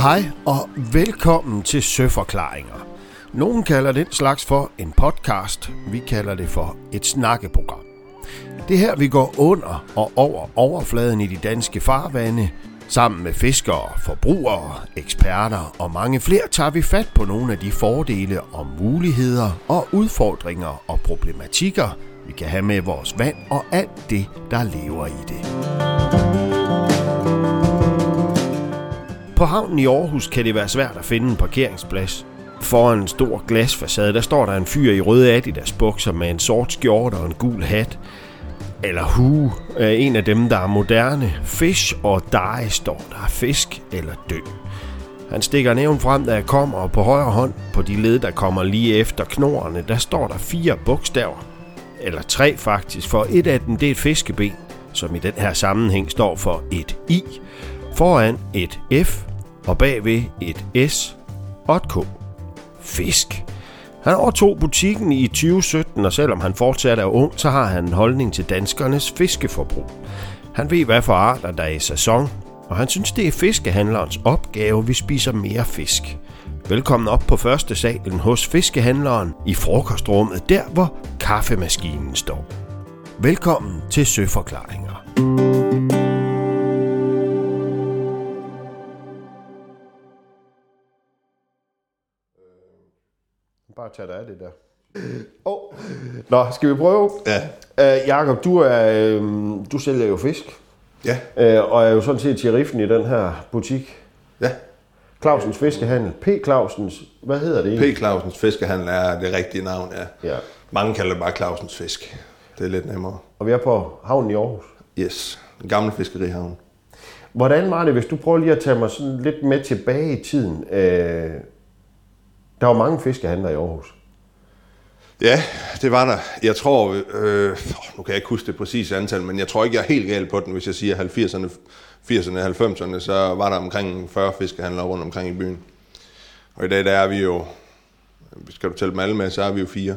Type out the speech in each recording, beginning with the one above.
Hej og velkommen til Søforklaringer. Nogen kalder den slags for en podcast. Vi kalder det for et snakkeprogram. Det er her, vi går under og over overfladen i de danske farvande. Sammen med fiskere, forbrugere, eksperter og mange flere tager vi fat på nogle af de fordele og muligheder og udfordringer og problematikker, vi kan have med vores vand og alt det, der lever i det. På havnen i Aarhus kan det være svært at finde en parkeringsplads. Foran en stor glasfacade, der står der en fyr i røde Adidas bukser med en sort skjorte og en gul hat. Eller hue er en af dem, der er moderne. Fish og die står der. Fisk eller dø. Han stikker næven frem, da jeg kommer, og på højre hånd, på de led, der kommer lige efter knorene, der står der fire bogstaver. Eller tre faktisk, for et af dem det er et fiskeben, som i den her sammenhæng står for et I, foran et F og bagved et S og et K. Fisk. Han overtog butikken i 2017, og selvom han fortsat er ung, så har han en holdning til danskernes fiskeforbrug. Han ved, hvad for arter der er i sæson, og han synes, det er fiskehandlerens opgave, vi spiser mere fisk. Velkommen op på første salen hos fiskehandleren i frokostrummet, der hvor kaffemaskinen står. Velkommen til Søforklaringer. Bare tag dig af det der. Oh. Nå, skal vi prøve? Ja. Uh, Jakob, du, er, uh, du sælger jo fisk, Ja. uh, og er jo sådan set sheriffen i den her butik. Ja. Clausens Fiskehandel. P. Clausens, hvad hedder det P. egentlig? Clausens Fiskehandel er det rigtige navn, ja. Ja. Mange kalder det bare Clausens Fisk. Det er lidt nemmere. Og vi er på havnen i Aarhus. Yes. En gammel fiskerihavn. Hvordan var det, hvis du prøver lige at tage mig sådan lidt med tilbage i tiden? Øh, der var mange fiskehandlere i Aarhus. Ja, det var der. Jeg tror, øh, nu kan jeg ikke huske det præcise antal, men jeg tror ikke, jeg er helt gal på den, hvis jeg siger 80'erne, 80'erne, 90'erne, så var der omkring 40 fiskehandlere rundt omkring i byen. Og i dag, der er vi jo, skal du tælle dem alle med, så er vi jo fire.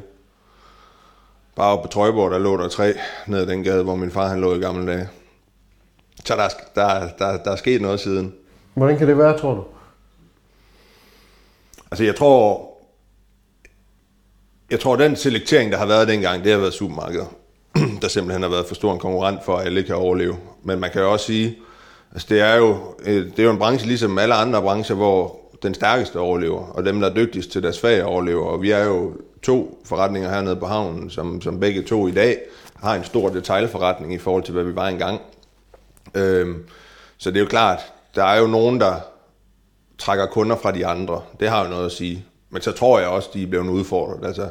Bare oppe på Trøjborg, der lå der tre ned ad den gade, hvor min far han lå i gamle dage. Så der, er- der, der, der er sket noget siden. Hvordan kan det være, tror du? Altså jeg tror, jeg tror den selektering, der har været dengang, det har været supermarkedet, der simpelthen har været for stor en konkurrent for, at alle kan overleve. Men man kan jo også sige, altså det er jo, øh, det er jo en branche ligesom alle andre brancher, hvor den stærkeste overlever, og dem, der er dygtigst til deres fag overlever. Og vi er jo to forretninger hernede på havnen, som, som begge to i dag har en stor detailforretning i forhold til, hvad vi var engang. Øhm, så det er jo klart, der er jo nogen, der trækker kunder fra de andre. Det har jo noget at sige. Men så tror jeg også, de er blevet udfordret. Altså,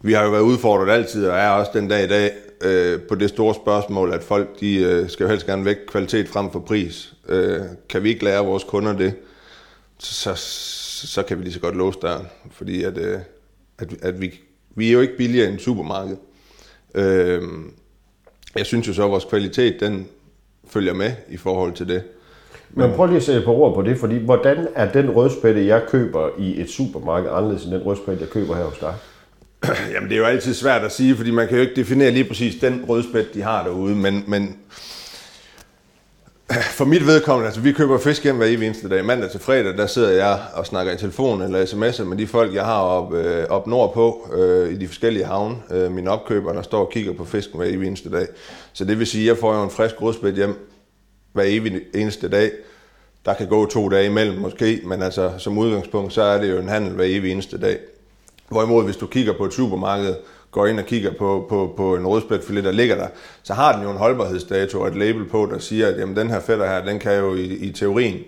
vi har jo været udfordret altid, og er også den dag i dag øh, på det store spørgsmål, at folk de, øh, skal jo helst gerne væk kvalitet frem for pris. Øh, kan vi ikke lære vores kunder det, så, så, så kan vi lige så godt låse døren. Fordi at, øh, at, at vi, vi er jo ikke billigere end supermarked. Øh, jeg synes jo så, at vores kvalitet, den følger med i forhold til det. Men prøv lige at sætte på ord på det, fordi hvordan er den rødspætte, jeg køber i et supermarked, anderledes end den rødspætte, jeg køber her hos dig? Jamen, det er jo altid svært at sige, fordi man kan jo ikke definere lige præcis den rødspæt, de har derude, men, men for mit vedkommende, altså vi køber fisk hjem hver evig eneste dag. Mandag til fredag, der sidder jeg og snakker i telefon eller sms'er med de folk, jeg har op, øh, op nordpå øh, i de forskellige havne. Øh, mine opkøbere, der står og kigger på fisken hver evig eneste dag. Så det vil sige, at jeg får jo en frisk rødspæt hjem hver evig eneste dag. Der kan gå to dage imellem måske, men altså som udgangspunkt, så er det jo en handel hver evig eneste dag. Hvorimod, hvis du kigger på et supermarked, går ind og kigger på, på, på en rødspætfilet, der ligger der, så har den jo en holdbarhedsdato og et label på, der siger, at jamen, den her fætter her, den kan jo i, i teorien,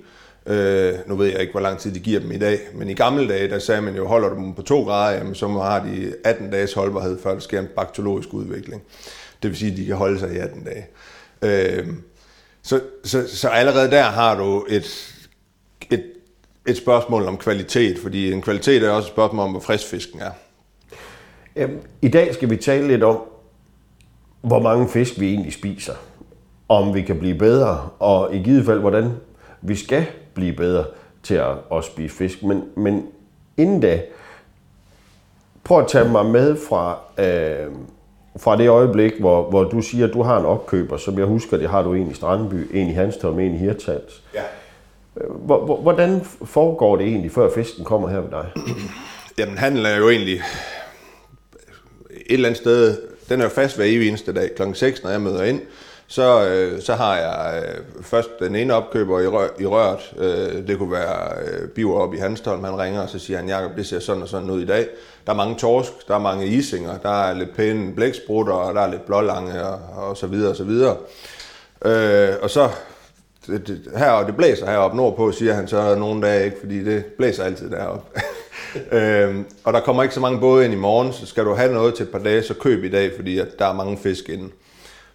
øh, nu ved jeg ikke, hvor lang tid de giver dem i dag, men i gamle dage, der sagde man jo, holder du dem på 2 grader, jamen, så har de 18 dages holdbarhed, før der sker en bakteriologisk udvikling. Det vil sige, at de kan holde sig i 18 dage. Øh, så, så, så allerede der har du et, et, et spørgsmål om kvalitet, fordi en kvalitet er også et spørgsmål om, hvor frisk fisken er. Øhm, I dag skal vi tale lidt om, hvor mange fisk vi egentlig spiser. Om vi kan blive bedre, og i givet fald, hvordan vi skal blive bedre til at, at spise fisk. Men, men inden da, prøv at tage mig med fra, øh, fra det øjeblik, hvor, hvor du siger, at du har en opkøber, som jeg husker, det har du en i Strandby, en i Hanstholm, en i Hirtshals. Ja. Hvordan foregår det egentlig, før fisken kommer her ved dig? Jamen, handel er jo egentlig et eller andet sted, den er jo fast hver evig eneste dag. Klokken 6, når jeg møder ind, så, øh, så har jeg øh, først den ene opkøber i, rør, i røret. Øh, det kunne være øh, Biver op i Hanstholm. Han ringer, og så siger han, Jacob, det ser sådan og sådan ud i dag. Der er mange torsk, der er mange isinger, der er lidt pæne blæksprutter, og der er lidt blålange og, og så videre og så videre. Øh, og så det, det, her, og det blæser heroppe nordpå, siger han så nogle dage ikke, fordi det blæser altid deroppe. øhm, og der kommer ikke så mange både ind i morgen, så skal du have noget til et par dage, så køb i dag, fordi at der er mange fisk inde.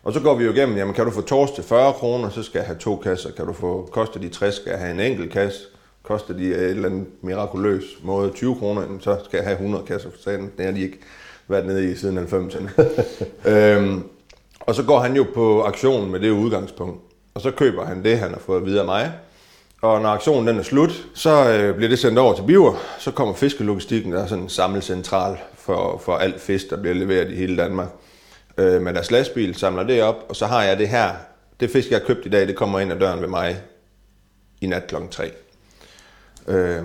Og så går vi jo igennem, jamen kan du få tors til 40 kroner, så skal jeg have to kasser. Kan du få, koster de 60, skal jeg have en enkelt kasse. Koster de et eller andet mirakuløs måde 20 kroner, så skal jeg have 100 kasser for sagen. Det har de ikke været nede i siden 90'erne. øhm, og så går han jo på aktionen med det udgangspunkt. Og så køber han det, han har fået videre af mig. Og når aktionen den er slut, så øh, bliver det sendt over til Biver. Så kommer fiskelogistikken, der er sådan en samlecentral for, for alt fisk, der bliver leveret i hele Danmark. Øh, med deres lastbil samler det op, og så har jeg det her. Det fisk, jeg har købt i dag, det kommer ind ad døren ved mig i nat kl. 3. Øh,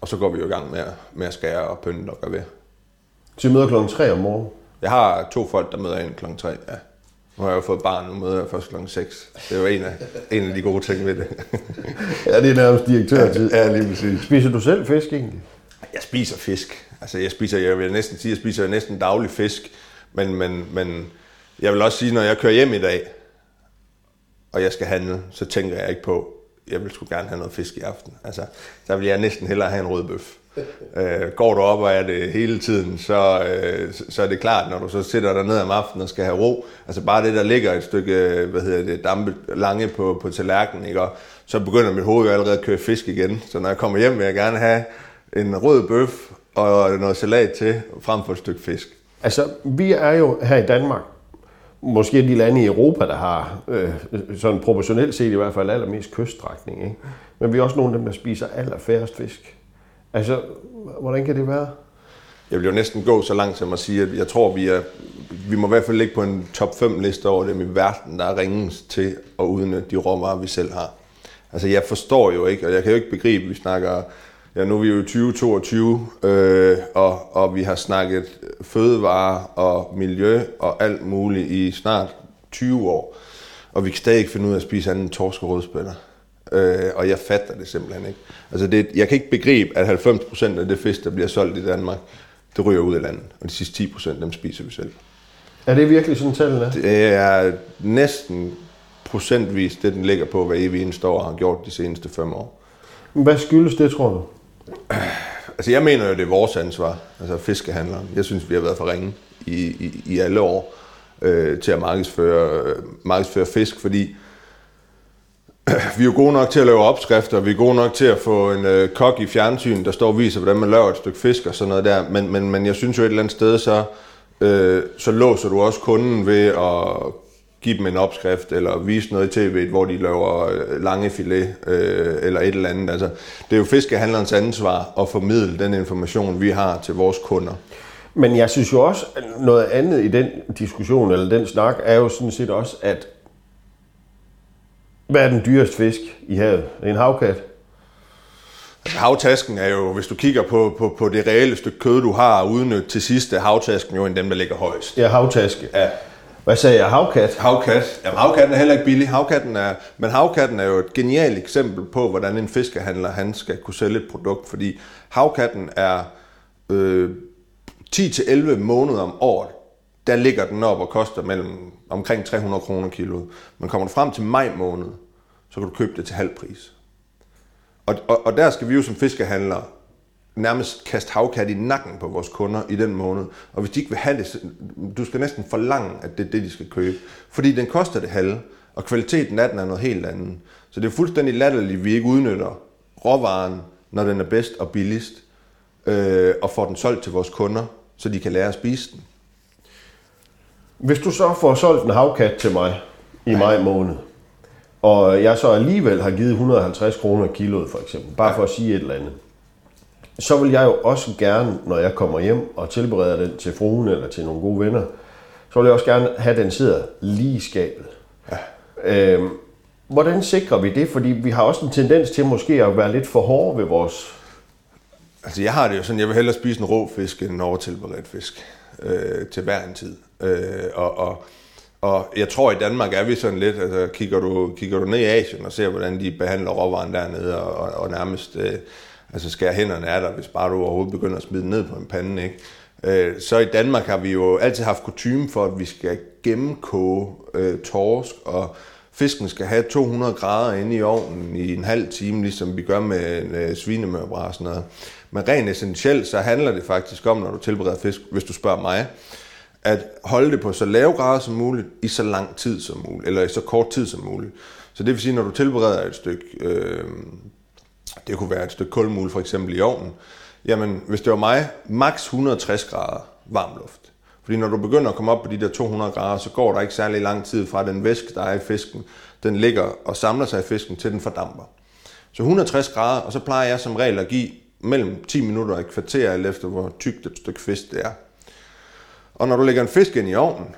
og så går vi jo i gang med, med at skære og pynte og gøre ved. Så I møder kl. 3 om morgenen? Jeg har to folk, der møder ind kl. 3, ja. Nu har jeg jo fået barn, nu møder jeg først kl. 6. Det er jo en af, en af de gode ting ved det. ja, det er nærmest direktørtid. Ja, lige præcis. Spiser du selv fisk egentlig? Jeg spiser fisk. Altså, jeg spiser, jeg vil næsten sige, jeg spiser næsten daglig fisk. Men, men, men jeg vil også sige, når jeg kører hjem i dag, og jeg skal handle, så tænker jeg ikke på, jeg vil sgu gerne have noget fisk i aften. Altså, der vil jeg næsten hellere have en rød bøf. øh, går du op og er det hele tiden, så, øh, så er det klart, når du så sætter dig ned om aftenen og skal have ro, altså bare det, der ligger et stykke, hvad hedder det, dampe lange på, på tallerkenen, ikke? Og så begynder mit hoved jo allerede at køre fisk igen. Så når jeg kommer hjem, vil jeg gerne have en rød bøf og noget salat til, frem for et stykke fisk. Altså, vi er jo her i Danmark, måske de lande i Europa, der har øh, sådan proportionelt set i hvert fald allermest kyststrækning. Ikke? Men vi er også nogle af dem, der spiser allerfærrest fisk. Altså, hvordan kan det være? Jeg vil jo næsten gå så langt som at sige, at jeg tror, vi er, vi må i hvert fald ligge på en top 5 liste over dem i verden, der er ringes til at udnytte de råvarer, vi selv har. Altså, jeg forstår jo ikke, og jeg kan jo ikke begribe, at vi snakker Ja, nu er vi jo i 2022, øh, og, og vi har snakket fødevare og miljø og alt muligt i snart 20 år. Og vi kan stadig ikke finde ud af at spise andet end torsk og rødspætter. Øh, og jeg fatter det simpelthen ikke. Altså det, jeg kan ikke begribe, at 90% af det fisk, der bliver solgt i Danmark, det ryger ud af landet. Og de sidste 10% dem spiser vi selv. Er det virkelig sådan tallene er? Det er næsten procentvis det, den ligger på, hvad evig eneste år har gjort de seneste fem år. Hvad skyldes det, tror du? Altså jeg mener jo, det er vores ansvar, altså fiskehandleren. Jeg synes, vi har været for ringe i, i, i alle år øh, til at markedsføre, øh, markedsføre fisk, fordi øh, vi er jo gode nok til at lave opskrifter, vi er gode nok til at få en øh, kok i fjernsyn, der står og viser, hvordan man laver et stykke fisk og sådan noget der, men, men, men jeg synes jo et eller andet sted, så, øh, så låser du også kunden ved at give dem en opskrift, eller vise noget i tv, hvor de laver øh, lange filet, øh, eller et eller andet. Altså, det er jo fiskehandlerens ansvar at formidle den information, vi har til vores kunder. Men jeg synes jo også, at noget andet i den diskussion, eller den snak, er jo sådan set også, at hvad er den dyreste fisk i havet? En havkat? Altså, havtasken er jo, hvis du kigger på, på, på det reelle stykke kød, du har udnyttet til sidst, er havtasken jo en dem, der ligger højst. Ja, havtaske. Ja. Hvad sagde jeg? Havkat? Havkat. Jamen, havkatten er heller ikke billig. Havkatten er, men havkatten er jo et genialt eksempel på, hvordan en fiskehandler han skal kunne sælge et produkt, fordi havkatten er øh, 10-11 måneder om året, der ligger den op og koster mellem omkring 300 kroner kilo. Men kommer du frem til maj måned, så kan du købe det til halv pris. Og, og, og der skal vi jo som fiskehandlere nærmest kaste havkat i nakken på vores kunder i den måned. Og hvis de ikke vil have det, du skal næsten forlange, at det er det, de skal købe. Fordi den koster det halve, og kvaliteten af den er noget helt andet. Så det er fuldstændig latterligt, at vi ikke udnytter råvaren, når den er bedst og billigst, øh, og får den solgt til vores kunder, så de kan lære at spise den. Hvis du så får solgt en havkat til mig i ja. maj måned, og jeg så alligevel har givet 150 kroner kiloet for eksempel, bare ja. for at sige et eller andet, så vil jeg jo også gerne, når jeg kommer hjem og tilbereder den til fruen eller til nogle gode venner, så vil jeg også gerne have, at den sidder lige i skabet. Ja. Øhm, Hvordan sikrer vi det? Fordi vi har også en tendens til måske at være lidt for hårde ved vores... Altså jeg har det jo sådan, jeg vil hellere spise en rå fisk end en overtilberedt fisk øh, til hver en tid. Øh, og, og, og jeg tror i Danmark er vi sådan lidt, altså kigger du, kigger du ned i Asien og ser, hvordan de behandler råvaren dernede, og, og, og nærmest øh, altså skærer hænderne af dig, hvis bare du overhovedet begynder at smide den ned på en pande, ikke? Øh, så i Danmark har vi jo altid haft kutume for, at vi skal gennemkoge øh, torsk, og fisken skal have 200 grader inde i ovnen i en halv time, ligesom vi gør med øh, svinemørbræ og sådan noget. Men rent essentielt, så handler det faktisk om, når du tilbereder fisk, hvis du spørger mig, at holde det på så lave grader som muligt, i så lang tid som muligt, eller i så kort tid som muligt. Så det vil sige, når du tilbereder et stykke, øh, det kunne være et stykke kulmul for eksempel i ovnen, jamen hvis det var mig, maks 160 grader varm luft. Fordi når du begynder at komme op på de der 200 grader, så går der ikke særlig lang tid fra den væske, der er i fisken, den ligger og samler sig i fisken, til den fordamper. Så 160 grader, og så plejer jeg som regel at give mellem 10 minutter og et kvarter, alt efter hvor tykt et stykke fisk det er. Og når du lægger en fisk ind i ovnen,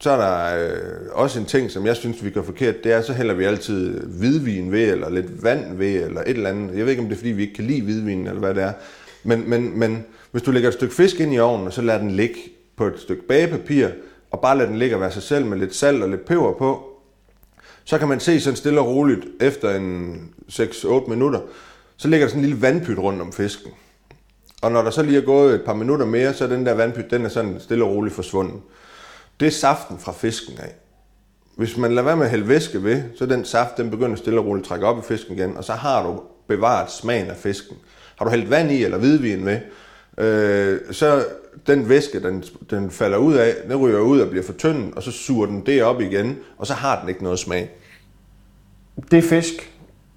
så er der øh, også en ting, som jeg synes, vi gør forkert. Det er, så hælder vi altid hvidvin ved, eller lidt vand ved, eller et eller andet. Jeg ved ikke, om det er, fordi vi ikke kan lide hvidvin, eller hvad det er. Men, men, men hvis du lægger et stykke fisk ind i ovnen, og så lader den ligge på et stykke bagepapir, og bare lader den ligge og være sig selv med lidt salt og lidt peber på, så kan man se sådan stille og roligt, efter en 6-8 minutter, så ligger der sådan en lille vandpyt rundt om fisken. Og når der så lige er gået et par minutter mere, så er den der vandpyt, den er sådan stille og roligt forsvundet. Det er saften fra fisken af. Hvis man lader være med at hælde væske ved, så den saft, den begynder stille og roligt at trække op i fisken igen, og så har du bevaret smagen af fisken. Har du hældt vand i eller hvidvin med, øh, så den væske, den, den falder ud af, den ryger ud og bliver for tynd, og så suger den det op igen, og så har den ikke noget smag. Det fisk,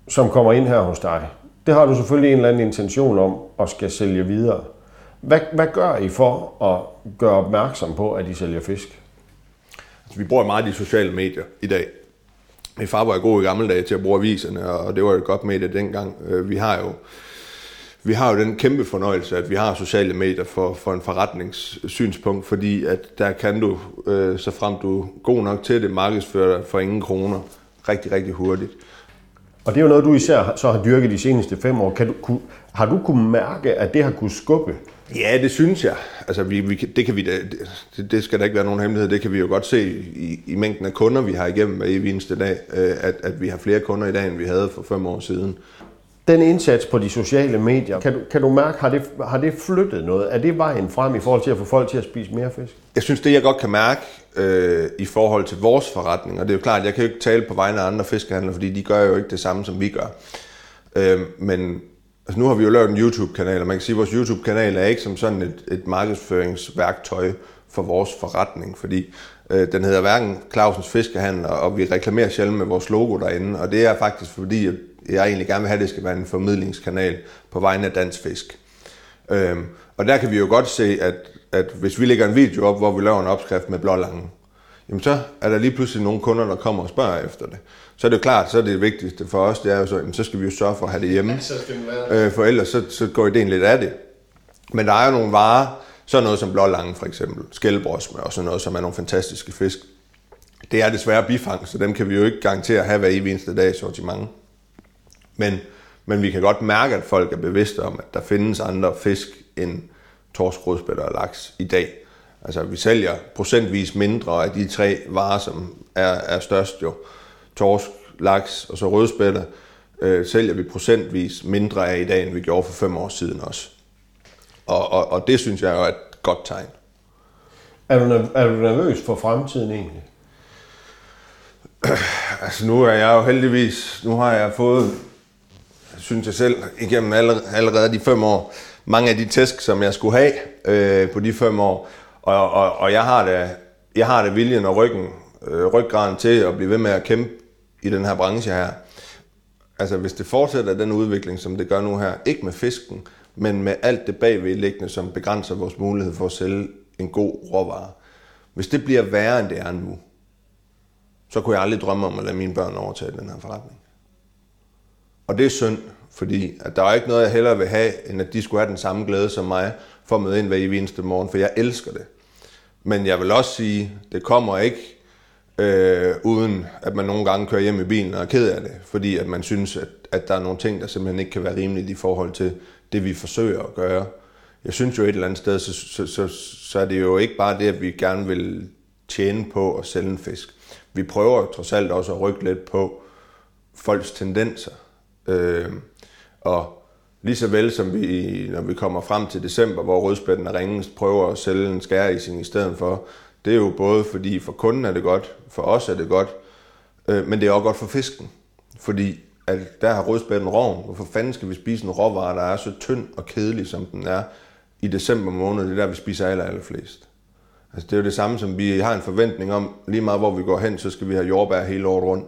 som kommer ind her hos dig, det har du selvfølgelig en eller anden intention om at skal sælge videre. Hvad, hvad gør I for at gøre opmærksom på, at I sælger fisk? Vi bruger meget de sociale medier i dag. Min far var god i gamle dage til at bruge aviserne, og det var et godt medie dengang. Øh, vi har jo vi har jo den kæmpe fornøjelse, at vi har sociale medier for, for en forretningssynspunkt, fordi at der kan du, øh, så frem du er god nok til det, markedsføre for ingen kroner rigtig, rigtig hurtigt. Og det er jo noget, du især så har dyrket de seneste fem år. Kan du, kun, har du kunnet mærke, at det har kunne skubbe? Ja, det synes jeg. Altså, vi, vi, det, kan vi da, det, det skal der ikke være nogen hemmelighed. Det kan vi jo godt se i, i mængden af kunder, vi har igennem hver eneste dag, øh, at, at vi har flere kunder i dag, end vi havde for fem år siden den indsats på de sociale medier, kan du, kan du mærke, har det, har det flyttet noget? Er det vejen frem i forhold til at få folk til at spise mere fisk? Jeg synes, det jeg godt kan mærke øh, i forhold til vores forretning, og det er jo klart, jeg kan jo ikke tale på vegne af andre fiskehandlere, fordi de gør jo ikke det samme, som vi gør. Øh, men altså, nu har vi jo lavet en YouTube-kanal, og man kan sige, at vores YouTube-kanal er ikke som sådan et, et markedsføringsværktøj for vores forretning, fordi øh, den hedder hverken Clausens Fiskehandler, og vi reklamerer sjældent med vores logo derinde, og det er faktisk fordi, at jeg egentlig gerne vil have, at det skal være en formidlingskanal på vegne af dansk fisk. Øhm, og der kan vi jo godt se, at, at hvis vi lægger en video op, hvor vi laver en opskrift med blålangen, jamen så er der lige pludselig nogle kunder, der kommer og spørger efter det. Så er det jo klart, så er det vigtigste for os, det er jo så, jamen, så skal vi jo sørge for at have det hjemme. Øh, for ellers så, så går ideen lidt af det. Men der er jo nogle varer, sådan noget som blålange for eksempel, skældbrosme og sådan noget, som er nogle fantastiske fisk. Det er desværre bifang, så dem kan vi jo ikke garantere at have hver eneste dag i sortiment. Men, men vi kan godt mærke, at folk er bevidste om, at der findes andre fisk end torsk, rødspætter og laks i dag. Altså, vi sælger procentvis mindre af de tre varer, som er, er størst jo. Torsk, laks og så rødspætter øh, sælger vi procentvis mindre af i dag, end vi gjorde for fem år siden også. Og, og, og det synes jeg er et godt tegn. Er du, er du nervøs for fremtiden egentlig? Altså nu er jeg jo heldigvis, nu har jeg fået synes jeg selv, igennem allerede de fem år, mange af de tæsk, som jeg skulle have øh, på de fem år. Og, og, og jeg, har det, jeg har det viljen og ryggen, øh, ryggraden til at blive ved med at kæmpe i den her branche her. Altså hvis det fortsætter den udvikling, som det gør nu her, ikke med fisken, men med alt det bagvedliggende, som begrænser vores mulighed for at sælge en god råvare. Hvis det bliver værre, end det er nu, så kunne jeg aldrig drømme om at lade mine børn overtage den her forretning. Og det er synd, fordi at der er ikke noget, jeg hellere vil have, end at de skulle have den samme glæde som mig, for at møde ind hver eneste morgen, for jeg elsker det. Men jeg vil også sige, det kommer ikke øh, uden at man nogle gange kører hjem i bilen og er ked af det, fordi at man synes, at, at der er nogle ting, der simpelthen ikke kan være rimeligt i forhold til det, vi forsøger at gøre. Jeg synes jo et eller andet sted, så, så, så, så er det jo ikke bare det, at vi gerne vil tjene på at sælge en fisk. Vi prøver trods alt også at rykke lidt på folks tendenser. Øh, og lige så vel som vi, når vi kommer frem til december, hvor rødspætten er ringens, prøver at sælge en skæreising i stedet for, det er jo både fordi for kunden er det godt, for os er det godt, øh, men det er også godt for fisken. Fordi at der har rødspætten rovn. Hvorfor fanden skal vi spise en råvare, der er så tynd og kedelig, som den er i december måned? Det er der, vi spiser aller, aller flest. Altså, det er jo det samme, som vi har en forventning om. Lige meget hvor vi går hen, så skal vi have jordbær hele året rundt.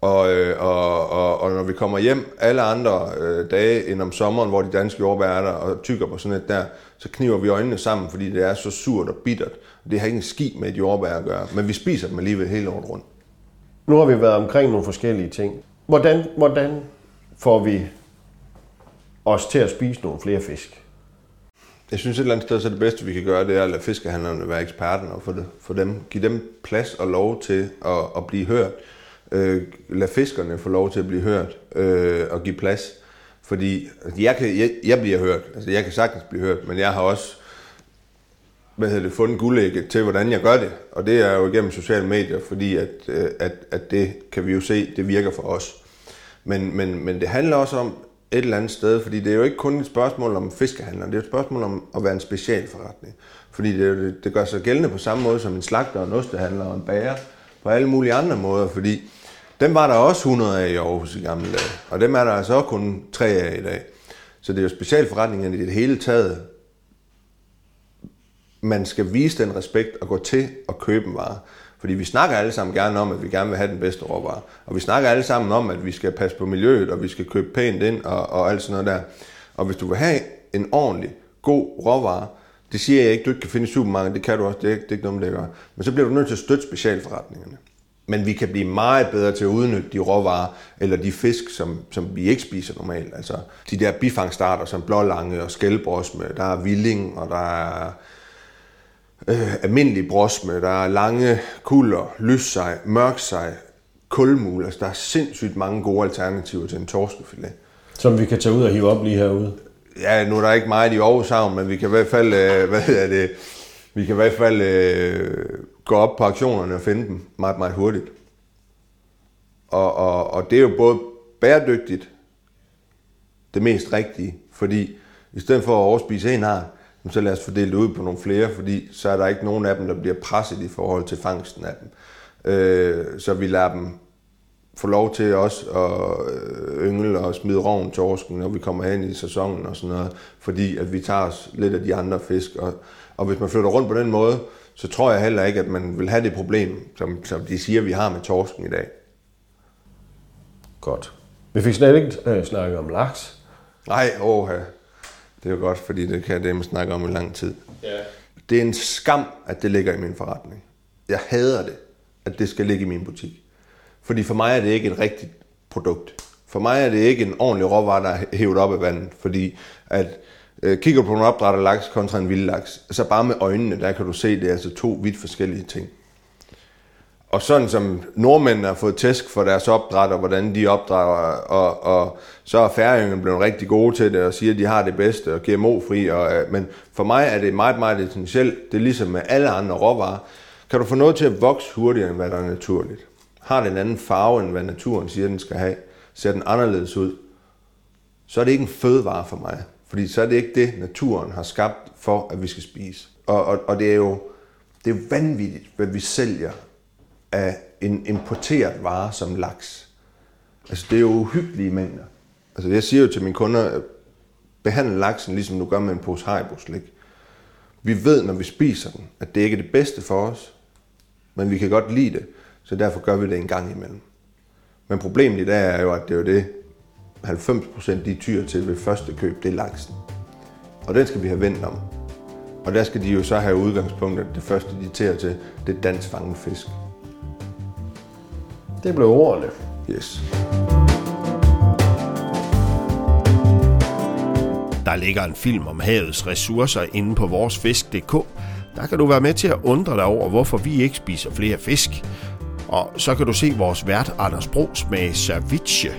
Og, øh, og, og, og når vi kommer hjem alle andre øh, dage end om sommeren, hvor de danske jordbær er der og tykker på sådan et der, så kniver vi øjnene sammen, fordi det er så surt og bittert. Det har ikke en ski med et jordbær at gøre, men vi spiser dem alligevel hele året rundt. Nu har vi været omkring nogle forskellige ting. Hvordan, hvordan får vi os til at spise nogle flere fisk? Jeg synes et eller andet sted, så det bedste, vi kan gøre, det er at lade fiskehandlerne være eksperterne og få, det, for dem, give dem plads og lov til at, at blive hørt. Øh, lad fiskerne få lov til at blive hørt øh, og give plads. Fordi altså, jeg, kan, jeg, jeg bliver hørt, altså jeg kan sagtens blive hørt, men jeg har også hvad hedder det, fundet guldægget til, hvordan jeg gør det. Og det er jo igennem sociale medier, fordi at, øh, at, at det kan vi jo se, det virker for os. Men, men, men det handler også om et eller andet sted, fordi det er jo ikke kun et spørgsmål om fiskehandler, det er et spørgsmål om at være en specialforretning. Fordi det, det gør sig gældende på samme måde som en slagter, en ostehandler og en bager, på alle mulige andre måder, fordi dem var der også 100 af i Aarhus i gamle dage, og dem er der altså også kun 3 af i dag. Så det er jo specialforretningerne i det hele taget, man skal vise den respekt og gå til at købe en vare. Fordi vi snakker alle sammen gerne om, at vi gerne vil have den bedste råvare. Og vi snakker alle sammen om, at vi skal passe på miljøet, og vi skal købe pænt ind og, og alt sådan noget der. Og hvis du vil have en ordentlig, god råvare, det siger jeg ikke, du ikke kan finde i supermarkedet, det kan du også, det er, det er ikke noget, det gør. Men så bliver du nødt til at støtte specialforretningerne. Men vi kan blive meget bedre til at udnytte de råvarer, eller de fisk, som, som vi ikke spiser normalt. Altså de der bifangsstarter som blålange og skældbrosme, der er villing, og der er øh, almindelig brosme, der er lange kulder, lyssej, mørksej, kulmul. Altså, der er sindssygt mange gode alternativer til en torskefilet. Som vi kan tage ud og hive op lige herude. Ja, nu er der ikke meget i Aarhus Havn, men vi kan i hvert fald, øh, hvad hedder det, vi kan i hvert fald øh, gå op på aktionerne og finde dem meget, meget hurtigt. Og, og, og det er jo både bæredygtigt, det mest rigtige, fordi i stedet for at overspise en art, så lad os fordele det ud på nogle flere, fordi så er der ikke nogen af dem, der bliver presset i forhold til fangsten af dem. Øh, så vi lader dem få lov til også at øh, yngle og smide roven torsken, når vi kommer hen i sæsonen og sådan noget, fordi at vi tager os lidt af de andre fisk. Og, og hvis man flytter rundt på den måde, så tror jeg heller ikke, at man vil have det problem, som, som de siger, vi har med torsken i dag. Godt. Vi fik slet ikke øh, snakket om laks. Nej, åh, det er jo godt, fordi det kan det, man snakke om i lang tid. Ja. Det er en skam, at det ligger i min forretning. Jeg hader det, at det skal ligge i min butik. Fordi for mig er det ikke et rigtigt produkt. For mig er det ikke en ordentlig råvare, der er hævet op af vandet. Fordi at øh, kigger du på en opdrættet laks kontra en vild laks, så bare med øjnene, der kan du se, det er altså to vidt forskellige ting. Og sådan som nordmændene har fået tæsk for deres opdræt, og hvordan de opdrager, og, og så er færingerne blevet rigtig gode til det, og siger, at de har det bedste, og GMO-fri. Og, øh, men for mig er det meget, meget essentielt. Det er ligesom med alle andre råvarer. Kan du få noget til at vokse hurtigere, end hvad der er naturligt? Har den en anden farve, end hvad naturen siger, den skal have? Ser den anderledes ud? Så er det ikke en fødevare for mig. Fordi så er det ikke det, naturen har skabt for, at vi skal spise. Og, og, og det er jo det er vanvittigt, hvad vi sælger af en importeret vare som laks. Altså, det er jo uhyggelige mængder. Altså, jeg siger jo til mine kunder, behandle laksen, ligesom du gør med en pose haribo-slik. Vi ved, når vi spiser den, at det ikke er det bedste for os, men vi kan godt lide det, så derfor gør vi det en gang imellem. Men problemet i dag er jo, at det er jo det, 90% de tyr til ved første køb, det er laksen. Og den skal vi have vendt om. Og der skal de jo så have udgangspunkt, at det første, de tager til, det er dansk fanget fisk. Det blev ordene. Yes. Der ligger en film om havets ressourcer inde på voresfisk.dk. Der kan du være med til at undre dig over, hvorfor vi ikke spiser flere fisk. Og så kan du se vores vært Anders Bro smage ceviche,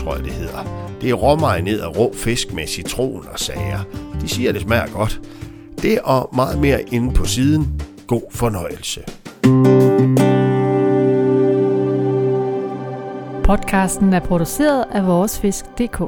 tror jeg det hedder. Det er råmarineret rå fisk med citron og sager. De siger, det smager godt. Det og meget mere inde på siden. God fornøjelse. Podcasten er produceret af voresfisk.dk